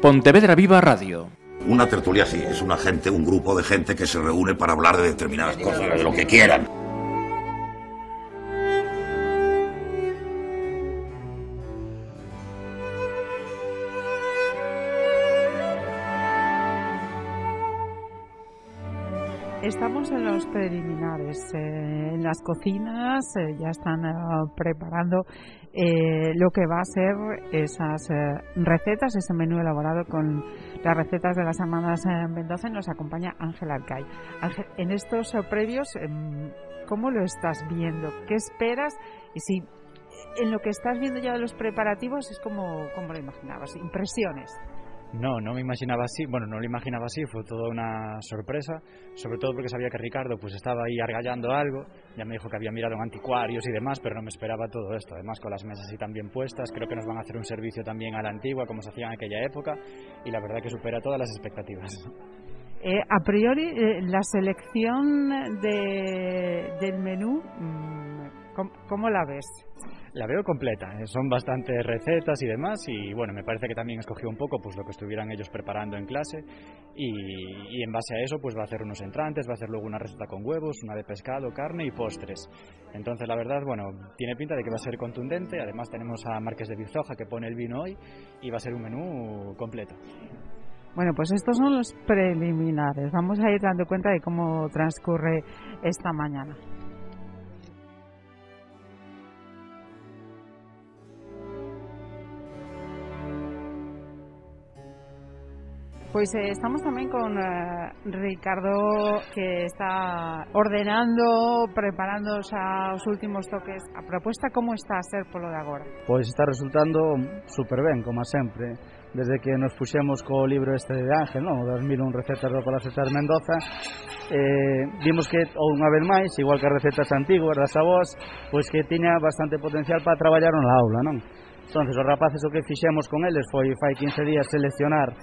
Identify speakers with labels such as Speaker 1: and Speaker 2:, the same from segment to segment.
Speaker 1: Pontevedra Viva Radio.
Speaker 2: Una tertulia sí, es una gente, un grupo de gente que se reúne para hablar de determinadas cosas, de lo que quieran.
Speaker 3: Estamos en los preliminares, eh, en las cocinas eh, ya están eh, preparando lo que va a ser esas recetas, ese menú elaborado con las recetas de las hermanas Mendoza nos acompaña Ángel Alcay. Ángel, en estos previos, em, ¿cómo lo estás viendo? ¿Qué esperas? Y si en lo que estás viendo ya de los preparativos es como, como lo imaginabas, impresiones.
Speaker 4: No, no me imaginaba así, bueno, no lo imaginaba así, fue toda una sorpresa, sobre todo porque sabía que Ricardo pues estaba ahí argallando algo, ya me dijo que había mirado en anticuarios y demás, pero no me esperaba todo esto, además con las mesas así también puestas, creo que nos van a hacer un servicio también a la antigua, como se hacía en aquella época, y la verdad que supera todas las expectativas.
Speaker 3: Eh, a priori, eh, la selección de, del menú, mm, ¿cómo la ves?
Speaker 4: La veo completa, eh, son bastantes recetas y demás y bueno, me parece que también escogió un poco pues lo que estuvieran ellos preparando en clase y, en base a eso pues va a hacer unos entrantes, va a hacer luego una receta con huevos, una de pescado, carne y postres. Entonces la verdad, bueno, tiene pinta de que va a ser contundente, además tenemos a Márquez de Bizoja que pone el vino hoy y va a ser un menú completo.
Speaker 3: Bueno, pues estos son los preliminares. Vamos a ir dando cuenta de cómo transcurre esta mañana. Pois eh, estamos tamén con eh, Ricardo que está ordenando, preparando xa os últimos toques. A proposta como está a ser polo de agora?
Speaker 5: Pois está resultando super ben, como sempre. Desde que nos puxemos co libro este de Ángel, non? 2001 recetas do Palacio de Mendoza, eh, vimos que, ou unha vez máis, igual que as recetas antiguas das avós, pois que tiña bastante potencial para traballar na aula, non? Entonces, os rapaces o que fixemos con eles foi fai 15 días seleccionar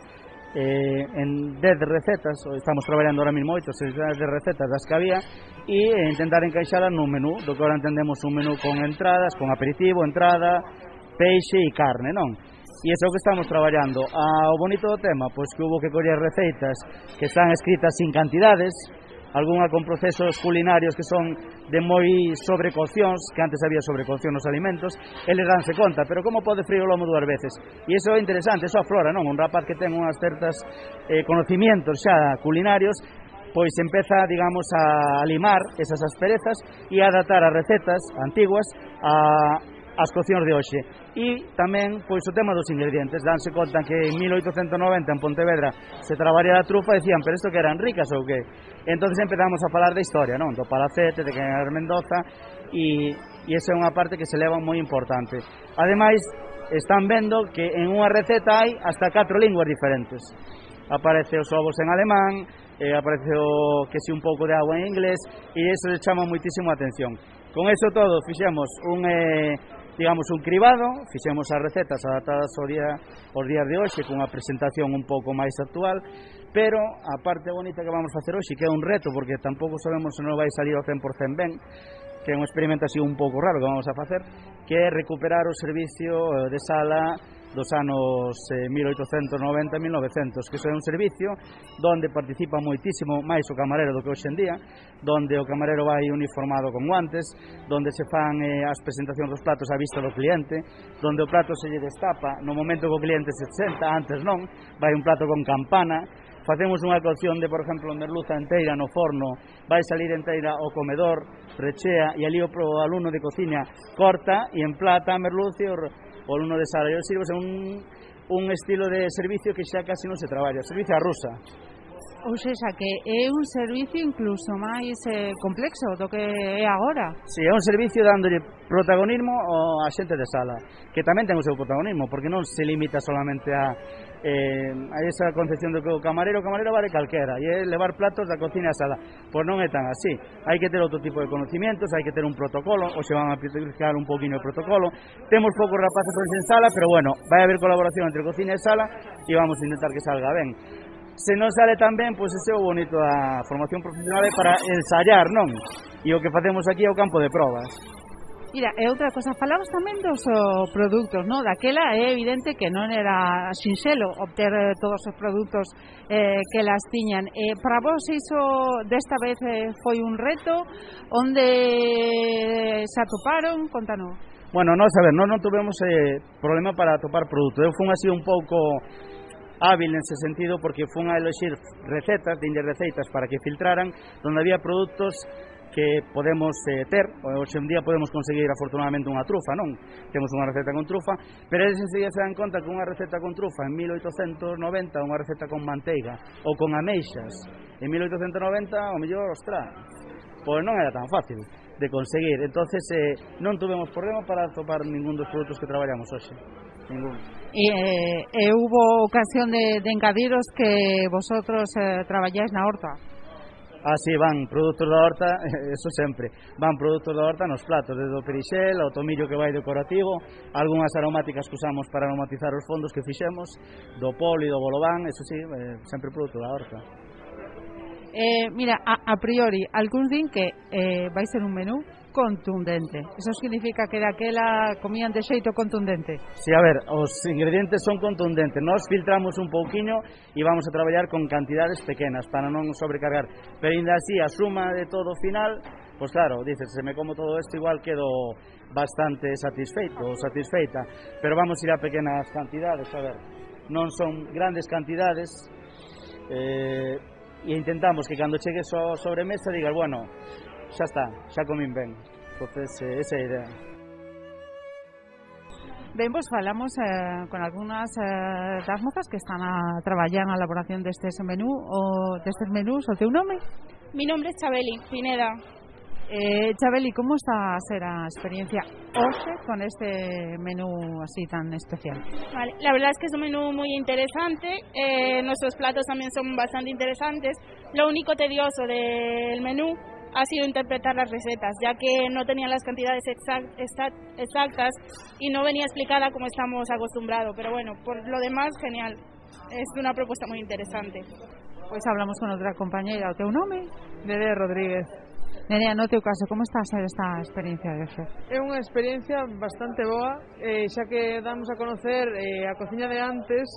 Speaker 5: eh, en 10 recetas, estamos traballando ahora mismo 8, 6 de recetas das que había, e eh, intentar encaixalas nun menú, do que ahora entendemos un menú con entradas, con aperitivo, entrada, peixe e carne, non? E iso que estamos traballando. Ah, o bonito do tema, pois que hubo que coller receitas que están escritas sin cantidades, algunha con procesos culinarios que son de moi sobrecoccións, que antes había sobrecocción nos alimentos, eles danse conta, pero como pode frío o lomo dúas veces? E iso é interesante, iso aflora, non? Un rapaz que ten unhas certas eh, conocimientos xa culinarios, pois empeza, digamos, a limar esas asperezas e a adaptar as recetas antiguas a as coccións de hoxe. E tamén, pois, o tema dos ingredientes. Danse conta que en 1890 en Pontevedra se traballa a trufa e decían, pero isto que eran ricas ou que? entonces empezamos a falar da historia, non? Do palacete, de General Mendoza, e, e esa é unha parte que se leva moi importante. Ademais, están vendo que en unha receta hai hasta catro linguas diferentes. Aparece os ovos en alemán, eh, aparece o que si un pouco de agua en inglés, e iso le chama moitísimo a atención. Con eso todo, fixemos un... Eh, digamos, un cribado, fixemos as recetas adaptadas ao día, aos días de hoxe cunha presentación un pouco máis actual, pero a parte bonita que vamos facer hoxe, que é un reto, porque tampouco sabemos se non vai salir ao 100% ben, que é un experimento así un pouco raro que vamos a facer, que é recuperar o servicio eh, de sala dos anos eh, 1890-1900, que é un servicio donde participa moitísimo máis o camarero do que hoxe en día, donde o camarero vai uniformado con guantes, donde se fan eh, as presentacións dos platos á vista do cliente, donde o plato se lle destapa no momento que o cliente se senta, antes non, vai un plato con campana, facemos unha cocción de, por exemplo, merluza enteira no forno, vai salir enteira ao comedor, rechea e ali o alumno de cociña corta e emplata a merluza e o o alumno de sala. Eu sirvo un, un estilo de servicio que xa casi non se traballa, servicio a rusa.
Speaker 3: Ou seja, que é un servicio incluso máis eh, complexo do que é agora.
Speaker 5: Si, sí, é un servicio dándolle protagonismo ao xente de sala, que tamén ten o seu protagonismo, porque non se limita solamente a eh, a esa concepción do que o camarero, o camarero vale calquera, e é levar platos da cocina á sala. Pois non é tan así. Hai que ter outro tipo de conocimientos, hai que ter un protocolo, ou se van a aplicar un poquinho o protocolo. Temos poucos rapaces en sala, pero bueno, vai haber colaboración entre cocina e sala e vamos a intentar que salga ben se non sale tan ben, pois ese é o bonito da formación profesional é para ensayar, non? E o que facemos aquí é o campo de probas.
Speaker 3: Mira, e outra cosa, falamos tamén dos oh, produtos, non? Daquela é evidente que non era sinxelo obter eh, todos os produtos eh, que las tiñan. Eh, para vos iso desta vez eh, foi un reto, onde se atoparon, contanos.
Speaker 5: Bueno, non, a ver, non, non tuvemos eh, problema para atopar produtos. Eu fun así un pouco hábil nese sentido porque fun a eloxir recetas, dinlle receitas para que filtraran, donde había produtos que podemos eh, ter, hoxe en día podemos conseguir afortunadamente unha trufa, non? Temos unha receta con trufa, pero eles enseguida se dan conta que unha receta con trufa en 1890, unha receta con manteiga ou con ameixas en 1890, o mellor, ostra, pois non era tan fácil de conseguir. Entonces eh, non tuvemos problema para topar ningún dos produtos que traballamos hoxe. Ningún.
Speaker 3: E, e eh, eh, hubo ocasión de, de engadiros que vosotros eh, traballais na horta.
Speaker 5: Ah, sí, van produtos da horta, eso sempre. Van produtos da horta nos platos, desde o perixel ao tomillo que vai decorativo, algunhas aromáticas que usamos para aromatizar os fondos que fixemos, do poli, e do bolobán, eso sí, eh, sempre produto da horta.
Speaker 3: Eh, mira, a, a priori, algúns din que eh, vai ser un menú contundente. Eso significa que daquela comían de xeito contundente.
Speaker 5: Si, sí, a ver, os ingredientes son contundentes. Nos filtramos un pouquiño e vamos a traballar con cantidades pequenas para non sobrecargar. Pero ainda así, a suma de todo final, pois pues claro, dices, se me como todo isto igual quedo bastante satisfeito ou satisfeita, pero vamos a ir a pequenas cantidades, a ver, non son grandes cantidades, eh, e intentamos que cando chegue a sobremesa digas, bueno, xa está, xa comín ben. Entonces, eh, esa é a idea.
Speaker 3: Ben, vos falamos eh, con algunhas eh, das mozas que están a traballar na elaboración destes menú ou destes menús, o teu nome?
Speaker 1: Mi nombre es Chabeli Pineda.
Speaker 3: Eh, Chabeli, como está a ser a experiencia hoxe con este menú así tan especial?
Speaker 1: Vale, la verdad es que es un menú muy interesante, eh, nuestros platos también son bastante interesantes. Lo único tedioso del menú ha sido interpretar las recetas, ya que no tenían las cantidades exactas y no venía explicada como estamos acostumbrados. Pero bueno, por lo demás, genial. Es una propuesta muy interesante.
Speaker 3: Pois pues hablamos con outra compañeira, o teu nome?
Speaker 6: Nerea Rodríguez.
Speaker 3: Nerea, no teu caso, como está a ser esta experiencia de hoxe?
Speaker 6: É unha experiencia bastante boa, eh, xa que damos a conocer eh, a cociña de antes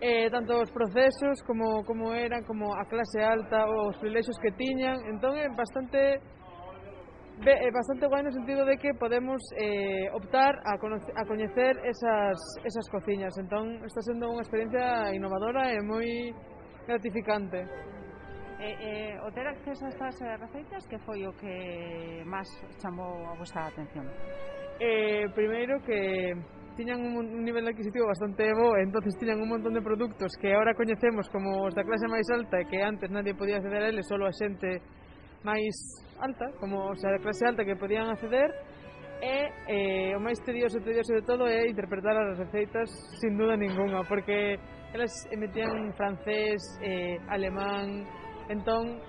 Speaker 6: eh, tanto os procesos como, como eran, como a clase alta, os privilexios que tiñan, entón é bastante é bastante guai no sentido de que podemos eh, optar a, conocer, a coñecer esas, esas cociñas. Entón, está sendo unha experiencia innovadora e moi gratificante.
Speaker 3: Eh, eh, o ter acceso a estas eh, receitas que foi o que máis chamou a vosa atención?
Speaker 6: Eh, primeiro que tiñan un, un nivel adquisitivo bastante bo, entonces tiñan un montón de produtos que ahora coñecemos como os da clase máis alta e que antes nadie podía acceder a eles, solo a xente máis alta, como os da clase alta que podían acceder, e eh, o máis tedioso, tedioso de todo é interpretar as receitas sin duda ninguna, porque elas emitían francés, eh, alemán, entón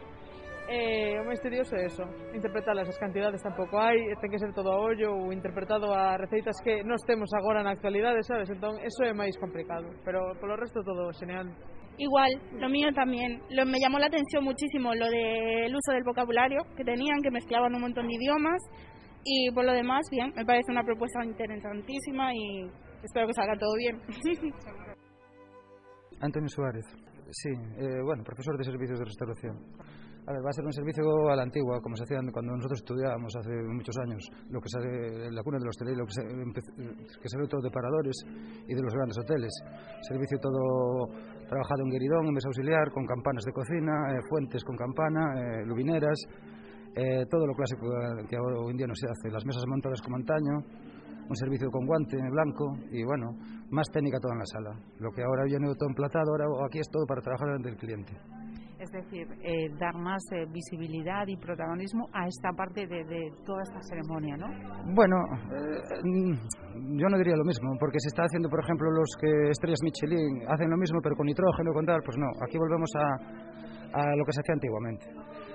Speaker 6: Eh, o máis tedioso é eso, interpretar as cantidades tampouco hai, ten que ser todo a ollo ou interpretado a receitas que nós temos agora na actualidade, sabes? Entón, eso é máis complicado, pero polo resto todo genial.
Speaker 1: Igual, lo mío también. Lo, me llamó la atención muchísimo lo del uso del vocabulario que tenían, que mezclaban un montón de idiomas. Y por lo demás, bien, me parece una propuesta interesantísima y espero que salga todo bien.
Speaker 7: Antonio Suárez, sí, eh, bueno, profesor de servicios de restauración. A ver, va a ser un servicio a la antigua, como se hacía cuando nosotros estudiábamos hace muchos años, lo que sale, la cuna de los hostelería, lo que se, que se ve todo de paradores y de los grandes hoteles. Servicio todo trabajado en gueridón, en mesa auxiliar, con campanas de cocina, eh, fuentes con campana, eh, eh, todo lo clásico que hoy en día no se hace, las mesas montadas como antaño, un servicio con guante blanco y bueno, más técnica toda en la sala. Lo que ahora viene todo emplatado, ahora aquí es todo para trabajar delante del cliente.
Speaker 3: Es decir, eh, dar más eh, visibilidad y protagonismo a esta parte de, de toda esta ceremonia, ¿no?
Speaker 7: Bueno, eh, yo no diría lo mismo, porque se está haciendo, por ejemplo, los que estrellas Michelin hacen lo mismo, pero con nitrógeno, con tal, pues no, aquí volvemos a, a lo que se hacía antiguamente.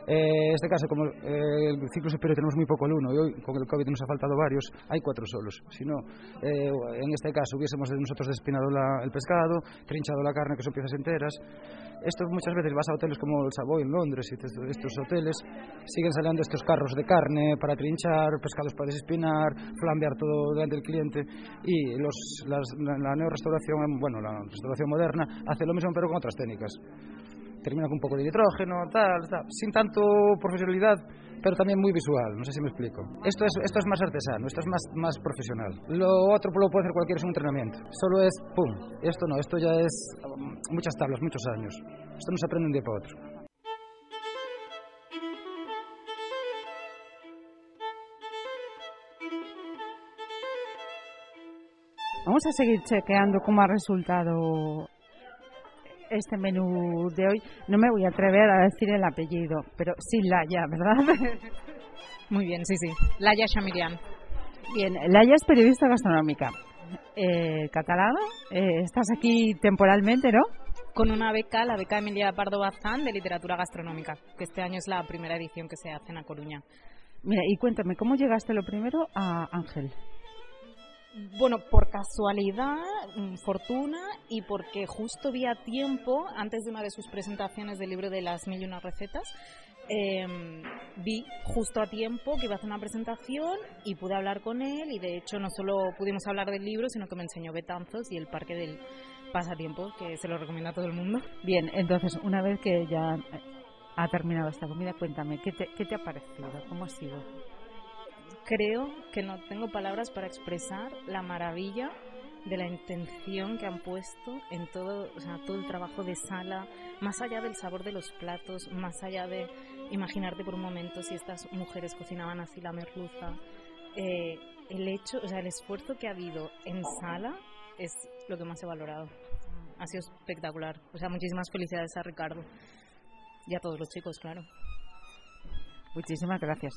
Speaker 7: Eh, en este caso, como eh, el ciclo superior tenemos muy poco alumno y hoy con el COVID nos ha faltado varios, hay cuatro solos. Si no, eh, en este caso hubiésemos nosotros despinado la, el pescado, trinchado la carne, que son piezas enteras. Esto muchas veces vas a hoteles como el Savoy en Londres y estos, hoteles, siguen saliendo estos carros de carne para trinchar, pescados para desespinar, flambear todo delante del cliente y los, las, la, la neorestauración, bueno, la restauración moderna hace lo mismo pero con otras técnicas termina con un poco de nitrógeno, tal, tal, sin tanto profesionalidad, pero también muy visual, no sé si me explico. Esto es, esto es más artesano, esto es más, más profesional. Lo otro lo puede hacer cualquiera, es un entrenamiento. Solo es, pum, esto no, esto ya es um, muchas tablas, muchos años. Esto no se aprende de un día para otro.
Speaker 3: Vamos a seguir chequeando cómo ha resultado este menú de hoy. No me voy a atrever a decir el apellido, pero sí Laia, ¿verdad?
Speaker 8: Muy bien, sí, sí. Laia Chamilian.
Speaker 3: Bien, Laia es periodista gastronómica. Eh, catalana, eh, estás aquí temporalmente, ¿no?
Speaker 8: Con una beca, la beca Emilia Pardo Bazán de literatura gastronómica, que este año es la primera edición que se hace en A Coruña.
Speaker 3: Mira, y cuéntame, ¿cómo llegaste lo primero a Ángel?
Speaker 8: Bueno, por casualidad, mm, fortuna y porque justo vi a tiempo, antes de una de sus presentaciones del libro de las mil y una recetas, eh, vi justo a tiempo que iba a hacer una presentación y pude hablar con él y de hecho no solo pudimos hablar del libro, sino que me enseñó Betanzos y el parque del pasatiempo, que se lo recomiendo a todo el mundo.
Speaker 3: Bien, entonces una vez que ya ha terminado esta comida, cuéntame, ¿qué te, qué te ha parecido? ¿Cómo ha sido?
Speaker 8: Creo que no tengo palabras para expresar la maravilla de la intención que han puesto en todo, o sea, todo el trabajo de sala, más allá del sabor de los platos, más allá de imaginarte por un momento si estas mujeres cocinaban así la merluza. Eh, el hecho, o sea, el esfuerzo que ha habido en sala es lo que más he valorado. Ha sido espectacular. O sea, muchísimas felicidades a Ricardo y a todos los chicos, claro.
Speaker 3: Muchísimas gracias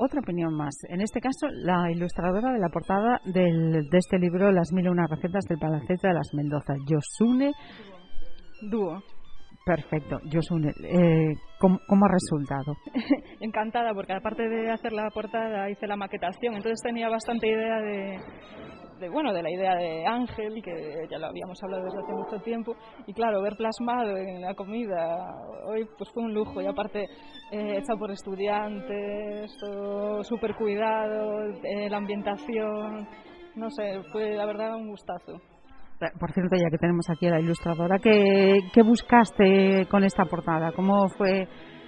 Speaker 3: otra opinión más. En este caso, la ilustradora de la portada del, de este libro, Las mil y una recetas del Palacete de las Mendoza, Yosune
Speaker 1: Dúo.
Speaker 3: Perfecto, Yosune, eh, ¿cómo, ¿cómo, ha resultado?
Speaker 1: Encantada, porque aparte de hacer la portada hice la maquetación, entonces tenía bastante idea de, de, bueno, de la idea de Ángel, que ya lo habíamos hablado desde hace mucho tiempo, y claro, ver plasmado en la comida hoy pues fue un lujo, y aparte eh, hecha por estudiantes, todo súper cuidado, eh, la ambientación, no sé, fue la verdad un gustazo.
Speaker 3: Por cierto, ya que tenemos aquí a la ilustradora, ¿qué, qué buscaste con esta portada? ¿Cómo fue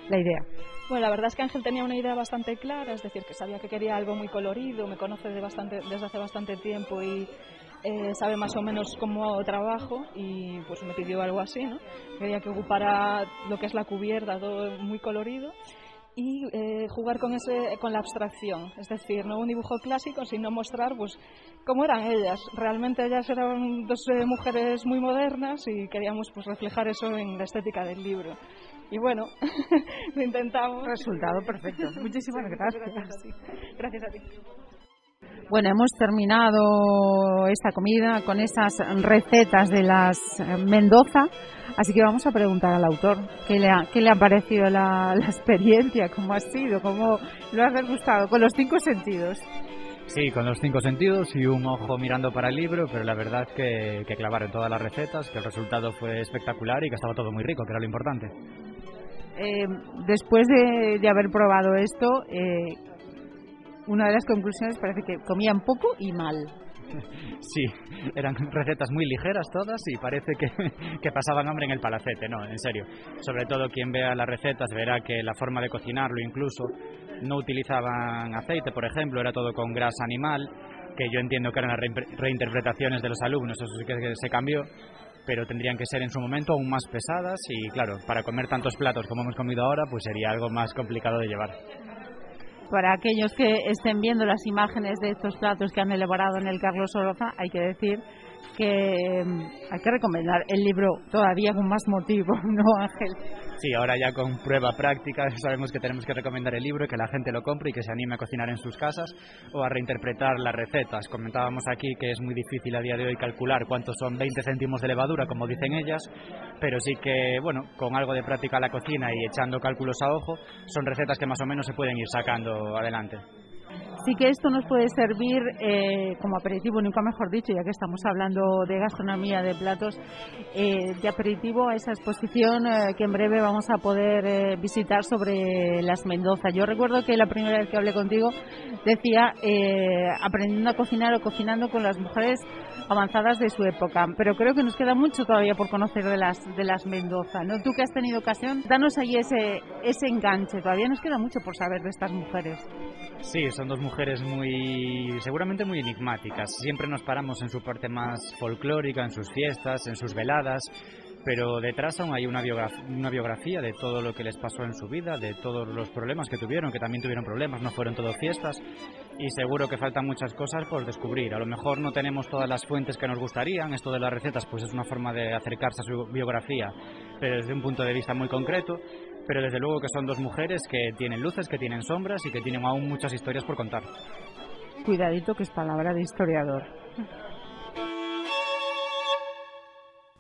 Speaker 3: la idea?
Speaker 1: Bueno, la verdad es que Ángel tenía una idea bastante clara, es decir, que sabía que quería algo muy colorido, me conoce de bastante, desde hace bastante tiempo y eh, sabe más o menos cómo trabajo y pues me pidió algo así, ¿no? Quería que ocupara lo que es la cubierta, todo muy colorido y eh, jugar con ese con la abstracción es decir no un dibujo clásico sino mostrar pues cómo eran ellas realmente ellas eran dos eh, mujeres muy modernas y queríamos pues reflejar eso en la estética del libro y bueno lo intentamos.
Speaker 3: Resultado perfecto. Muchísimas gracias.
Speaker 1: gracias, gracias a ti.
Speaker 3: Bueno, hemos terminado esta comida con esas recetas de las Mendoza, así que vamos a preguntar al autor qué le ha, qué le ha parecido la, la experiencia, cómo ha sido, cómo lo has degustado, con los cinco sentidos.
Speaker 4: Sí, con los cinco sentidos y un ojo mirando para el libro, pero la verdad que, que clavaron todas las recetas, que el resultado fue espectacular y que estaba todo muy rico, que era lo importante.
Speaker 3: Eh, después de, de, haber probado esto, eh, una de las conclusiones parece que comían poco y mal.
Speaker 4: Sí, eran recetas muy ligeras todas y parece que, que, pasaban hambre en el palacete, no, en serio. Sobre todo quien vea las recetas verá que la forma de cocinarlo incluso no utilizaban aceite, por ejemplo, era todo con grasa animal, que yo entiendo que eran las re reinterpretaciones de los alumnos, eso sí que se cambió, pero tendrían que ser en su momento aún más pesadas y claro, para comer tantos platos como hemos comido ahora, pues sería algo más complicado de llevar.
Speaker 3: Para aquellos que estén viendo las imágenes de estos platos que han elaborado en el Carlos Oroza, hay que decir que mm, hay que recomendar el libro todavía con más motivo, ¿no, Ángel?
Speaker 4: Sí, ahora ya con prueba práctica sabemos que tenemos que recomendar el libro, que la gente lo compre y que se anime a cocinar en sus casas o a reinterpretar las recetas. Comentábamos aquí que es muy difícil a día de hoy calcular cuántos son 20 céntimos de levadura, como dicen ellas, pero sí que, bueno, con algo de práctica en la cocina y echando cálculos a ojo, son recetas que más o menos se pueden ir sacando adelante.
Speaker 3: Sí que esto nos puede servir eh, como aperitivo, nunca mejor dicho, ya que estamos hablando de gastronomía, de platos, eh, de aperitivo a esa exposición eh, que en breve vamos a poder visitar sobre las Mendoza. Yo recuerdo que la primera vez que hablé contigo decía aprendiendo a cocinar o cocinando con las mujeres avanzadas de su época, pero creo que nos queda mucho todavía por conocer de las de las Mendoza, ¿no? Tú que has tenido ocasión, danos ahí ese ese enganche, todavía nos queda mucho por saber de estas mujeres.
Speaker 4: Sí, son dos mujeres muy, seguramente muy enigmáticas. Siempre nos paramos en su parte más folclórica, en sus fiestas, en sus veladas, pero detrás aún hay una biografía, una biografía de todo lo que les pasó en su vida, de todos los problemas que tuvieron, que también tuvieron problemas, no fueron todo fiestas, y seguro que faltan muchas cosas por descubrir. A lo mejor no tenemos todas las fuentes que nos gustarían, esto de las recetas pues es una forma de acercarse a su biografía, pero desde un punto de vista muy concreto, pero desde luego que son dos mujeres que tienen luces, que tienen sombras y que tienen aún muchas historias por contar.
Speaker 3: Cuidadito que es palabra de historiador.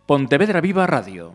Speaker 9: Pontevedra Viva Radio